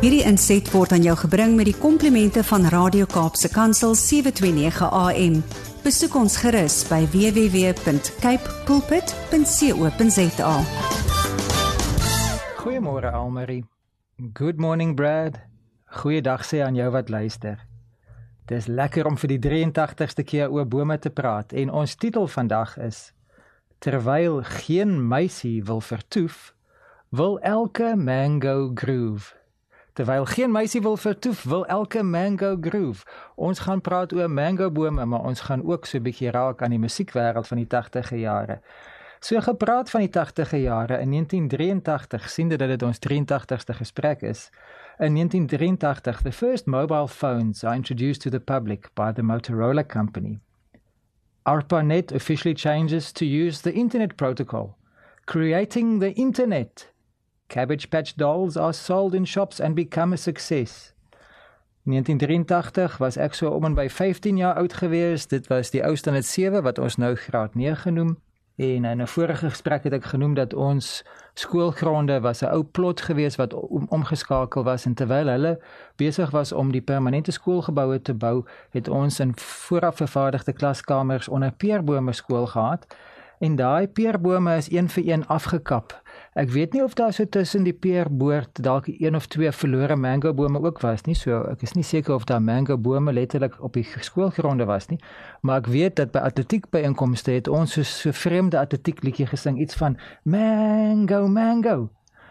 Hierdie inset word aan jou gebring met die komplimente van Radio Kaapse Kansel 729 AM. Besoek ons gerus by www.cape pulpit.co.za. Goeiemôre Almarie. Good morning Brad. Goeiedag sê aan jou wat luister. Dis lekker om vir die 83ste keer oor bome te praat en ons titel vandag is Terwyl geen meisie wil vertoef, wil elke mango groove. Terwyl geen meisie wil vertoef, wil elke mango groove. Ons gaan praat oor mango bome, maar ons gaan ook so 'n bietjie raak aan die musiekwêreld van die 80e jare. So gepraat van die 80e jare in 1983, siende dat dit ons 83ste gesprek is. In 1983, the first mobile phones are introduced to the public by the Motorola company. ARPANET officially changes to use the Internet Protocol, creating the Internet. Cabbage Patch dolls are sold in shops and become a success. 1983 was ek so om en by 15 jaar oud gewees. Dit was die ouste net 7 wat ons nou graad 9 genoem. En in 'n vorige gesprek het ek genoem dat ons skoolgronde was 'n ou plot gewees wat om, omgeskakel was en terwyl hulle besig was om die permanente skoolgeboue te bou, het ons in vooraf vervaardigde klaskamers onder peerbome skool gehad. En daai peerbome is een vir een afgekap. Ek weet nie of daar so tussen die peerboord dalk een of twee verlore mango bome ook was nie. So ek is nie seker of daar mango bome letterlik op die skoolgronde was nie. Maar ek weet dat by atletiek byeenkomste het ons so, so vreemde atletiek liedjie gesing iets van mango mango.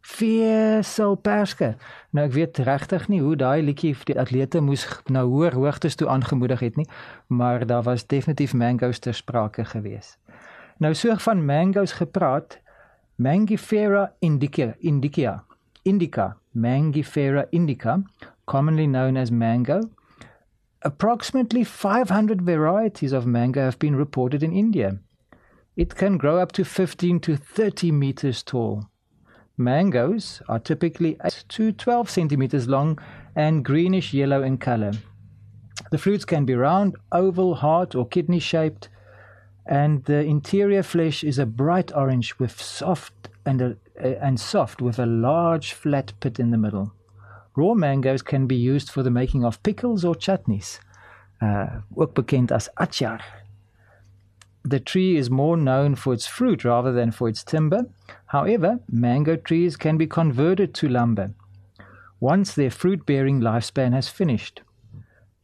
Fiesel perske. Nou ek weet regtig nie hoe daai liedjie vir die atlete moes nou hoër hoogtes toe aangemoedig het nie, maar daar was definitief mango's ter sprake gewees. Nou so van mango's gepraat, Mangifera indica, indica, indica, Mangifera indica, commonly known as mango. Approximately 500 varieties of mango have been reported in India. It can grow up to 15 to 30 meters tall. Mangoes are typically 8 to 12 centimeters long and greenish yellow in color. The fruits can be round, oval, heart, or kidney shaped and the interior flesh is a bright orange with soft and a, and soft with a large flat pit in the middle. Raw mangoes can be used for the making of pickles or chutneys, uh, ook bekend as achar. The tree is more known for its fruit rather than for its timber. However, mango trees can be converted to lumber once their fruit bearing lifespan has finished.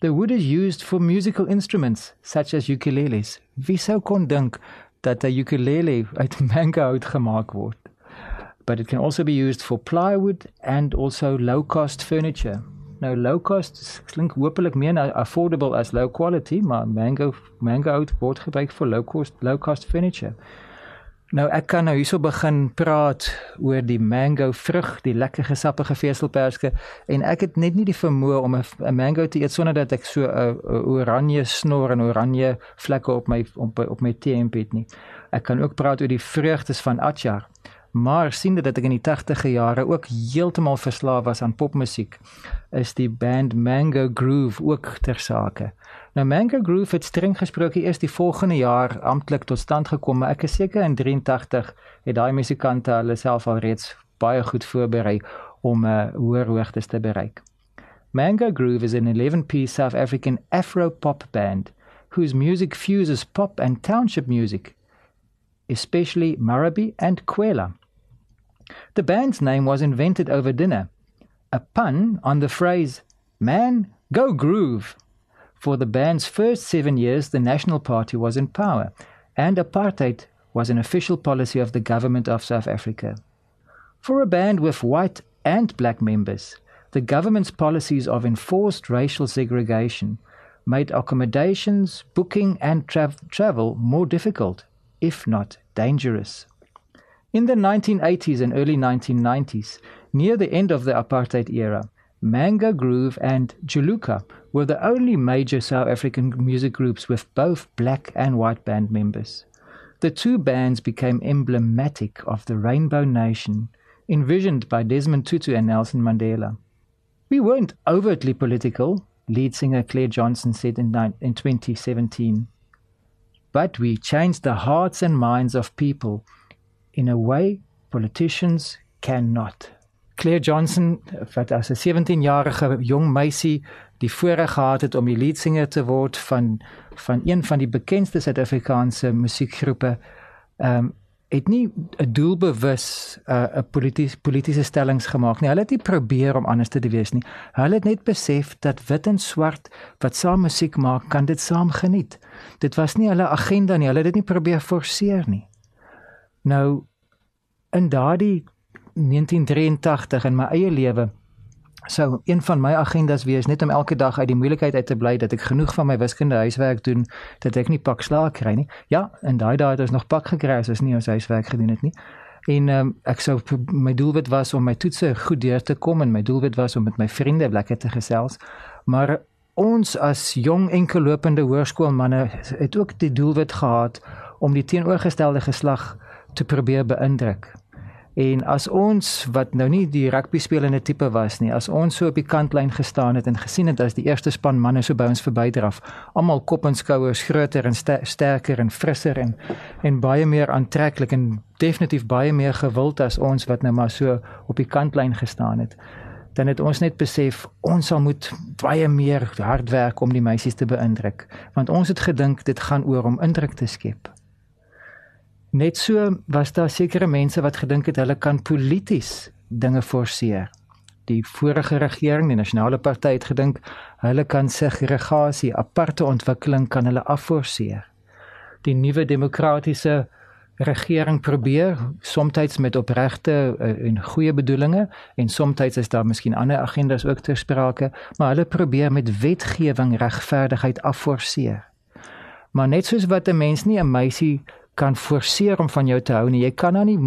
The wood is used for musical instruments such as ukuleles. Wie sou kon dink dat 'n ukulele uit mangohout gemaak word? But it can also be used for plywood and also low-cost furniture. Nou low-cost klink hopelik meer affordable as low quality, maar mango mangohout word gebruik vir low-cost low-cost furniture. Nou ek kan nou hierso begin praat oor die mango vrug, die lekker gesappige veselperske en ek het net nie die vermoë om 'n mango te eet sonder dat ek so 'n oranje snor en oranje vlekke op my op, op my teemp het nie. Ek kan ook praat oor die vreugdes van achar. Maar siende dat ek in die 80e jare ook heeltemal verslaaf was aan popmusiek, is die band Mango Groove ook ter sake. Nou Mango Groove het streng gesproke eers die volgende jaar amptelik tot stand gekom, maar ek is seker in 83 het daai musikante hulle self al reeds baie goed voorberei om 'n uh, eh, hoër hoogtes te bereik. Mango Groove is an 11-piece South African Afro-pop band whose music fuses pop and township music, especially Marabi and Kwela. The band's name was invented over dinner, a pun on the phrase, Man, go groove. For the band's first seven years, the National Party was in power, and apartheid was an official policy of the government of South Africa. For a band with white and black members, the government's policies of enforced racial segregation made accommodations, booking, and tra- travel more difficult, if not dangerous. In the 1980s and early 1990s, near the end of the apartheid era, Manga Groove and Juluka were the only major South African music groups with both black and white band members. The two bands became emblematic of the Rainbow Nation, envisioned by Desmond Tutu and Nelson Mandela. We weren't overtly political, lead singer Claire Johnson said in, in 2017, but we changed the hearts and minds of people in a way politicians cannot. Claire Johnson wat as 'n 17-jarige jong meisie die voorreg gehad het om die leadsinger te word van van een van die bekendste Suid-Afrikaanse musiekgroepe. Ehm um, het nie 'n doelbewus uh, 'n politiese politieke stellings gemaak nie. Hulle het nie probeer om anders te wees nie. Hulle het net besef dat wit en swart wat saam musiek maak, kan dit saam geniet. Dit was nie hulle agenda nie. Hulle het dit nie probeer forceer nie. Nou in daardie 1983 in my eie lewe sou een van my agendas wees net om elke dag uit die moeilikheid uit te bly dat ek genoeg van my wiskunde huiswerk doen dat ek nie pak slaag kry nie. Ja, en daai dae het ons nog pak gekry as ons nie ons huiswerk gedoen het nie. En um, ek sou my doelwit was om my toetse goed deur te kom en my doelwit was om met my vriende lekker te gesels. Maar ons as jong enkellopende hoërskoolmanne het ook die doelwit gehad om die teenoorgestelde geslag te probeer beïndruk. En as ons wat nou nie die rugby spelende tipe was nie, as ons so op die kantlyn gestaan het en gesien het as die eerste span manne so by ons verbydraf, almal kop en skouers groter en ster sterker en frisser en en baie meer aantreklik en definitief baie meer gewild as ons wat nou maar so op die kantlyn gestaan het, dan het ons net besef ons sal moet baie meer hard werk om die meisies te beïndruk, want ons het gedink dit gaan oor om indruk te skep. Net so was daar sekere mense wat gedink het hulle kan polities dinge forceer. Die vorige regering, die nasionale party het gedink hulle kan segregasie, aparte ontwikkeling kan hulle afforceer. Die nuwe demokratiese regering probeer soms met opregte eh, en goeie bedoelings en soms is daar miskien ander agendas ook ter sprake, maar hulle probeer met wetgewing regverdigheid afforceer. Maar net soos wat 'n mens nie 'n meisie kan forceer om van jou te hou nie. Jy kan nou nie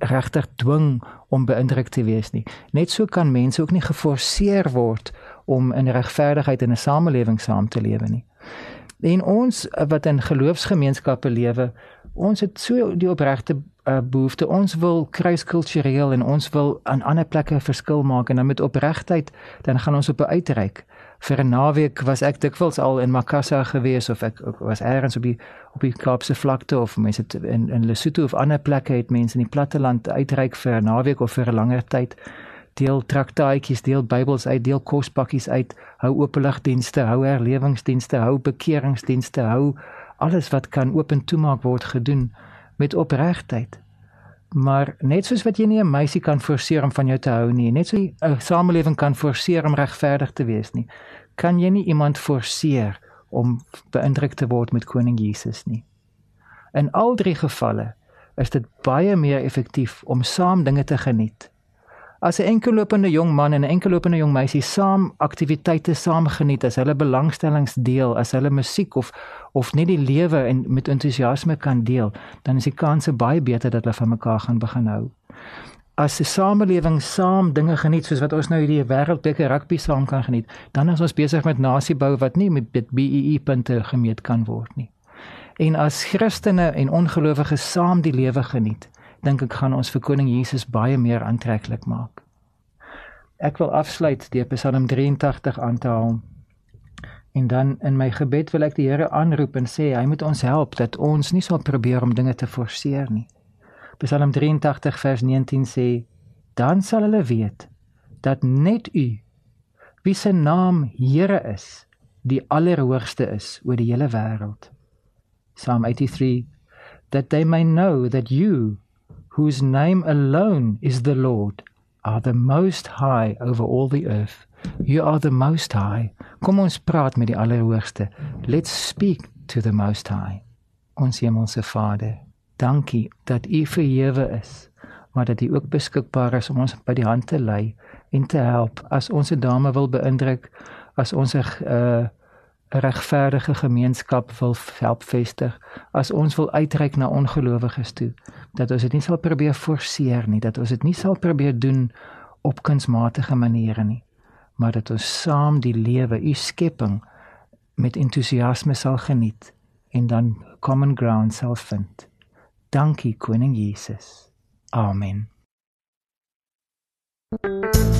regtig dwing om beïndruk te wees nie. Net so kan mense ook nie geforseer word om in regverdigheid in 'n samelewing saam te lewe nie. En ons wat in geloofsgemeenskappe lewe, ons het so die opregte uh, behoefte. Ons wil kruiskultureel en ons wil aan ander plekke verskil maak en dan met opregtheid dan gaan ons op 'n uitreik vir 'n naweek was ek dikwels al in Makassar gewees of ek, ek was eers op die op die Kaapse vlakte of mense in in Lesotho of ander plekke het mense in die platteland uitreik vir 'n naweek of vir 'n langer tyd deel traktaatjies, deel Bybels uit, deel kospakkies uit, hou openligdienste, hou herlewingsdienste, hou bekeringsdienste, hou alles wat kan oop en toemaak word gedoen met opregtheid. Maar net soos wat jy nie 'n meisie kan forceer om van jou te hou nie, net so 'n samelewing kan forceer om regverdig te wees nie, kan jy nie iemand forceer om beïndruk te word met koning Jesus nie. In al drie gevalle is dit baie meer effektief om saam dinge te geniet as 'n enkellopende jong man en 'n enkellopende jong meisie saam aktiwiteite saam geniet as hulle belangstellings deel, as hulle musiek of of net die lewe en met entoesiasme kan deel, dan is die kanse baie beter dat hulle van mekaar gaan begin hou. As 'n samelewing saam dinge geniet soos wat ons nou hierdie wêreldbeker rugby saam kan geniet, dan is ons besig met nasiebou wat nie met BEE punte gemeet kan word nie. En as Christene en ongelowiges saam die lewe geniet, dink ek gaan ons vir koning Jesus baie meer aantreklik maak. Ek wil afsluit deur Psalm 83 aan te haal. En dan in my gebed wil ek die Here aanroep en sê hy moet ons help dat ons nie sal probeer om dinge te forceer nie. Psalm 83 vers 19 sê dan sal hulle weet dat net U wie se naam Here is, die allerhoogste is oor die hele wêreld. Psalm 83 that they may know that you whose name alone is the Lord, are the most high over all the earth. You are the most high. Kom ons praat met die Allerhoogste. Let's speak to the most high. Ons Hemelse Vader, dankie dat U verhewe is, maar dat U ook beskikbaar is om ons by die hand te lei en te help as ons 'n dame wil beïndruk, as ons 'n uh, regverdige gemeenskap wil help vestig, as ons wil uitreik na ongelowiges toe, dat ons dit nie sal probeer forceer nie, dat ons dit nie sal probeer doen op kunsmatige maniere nie, maar dat ons saam die lewe, u skepping met entoesiasme sal geniet en dan common ground sal vind. Dankie koning Jesus. Amen. Thank you.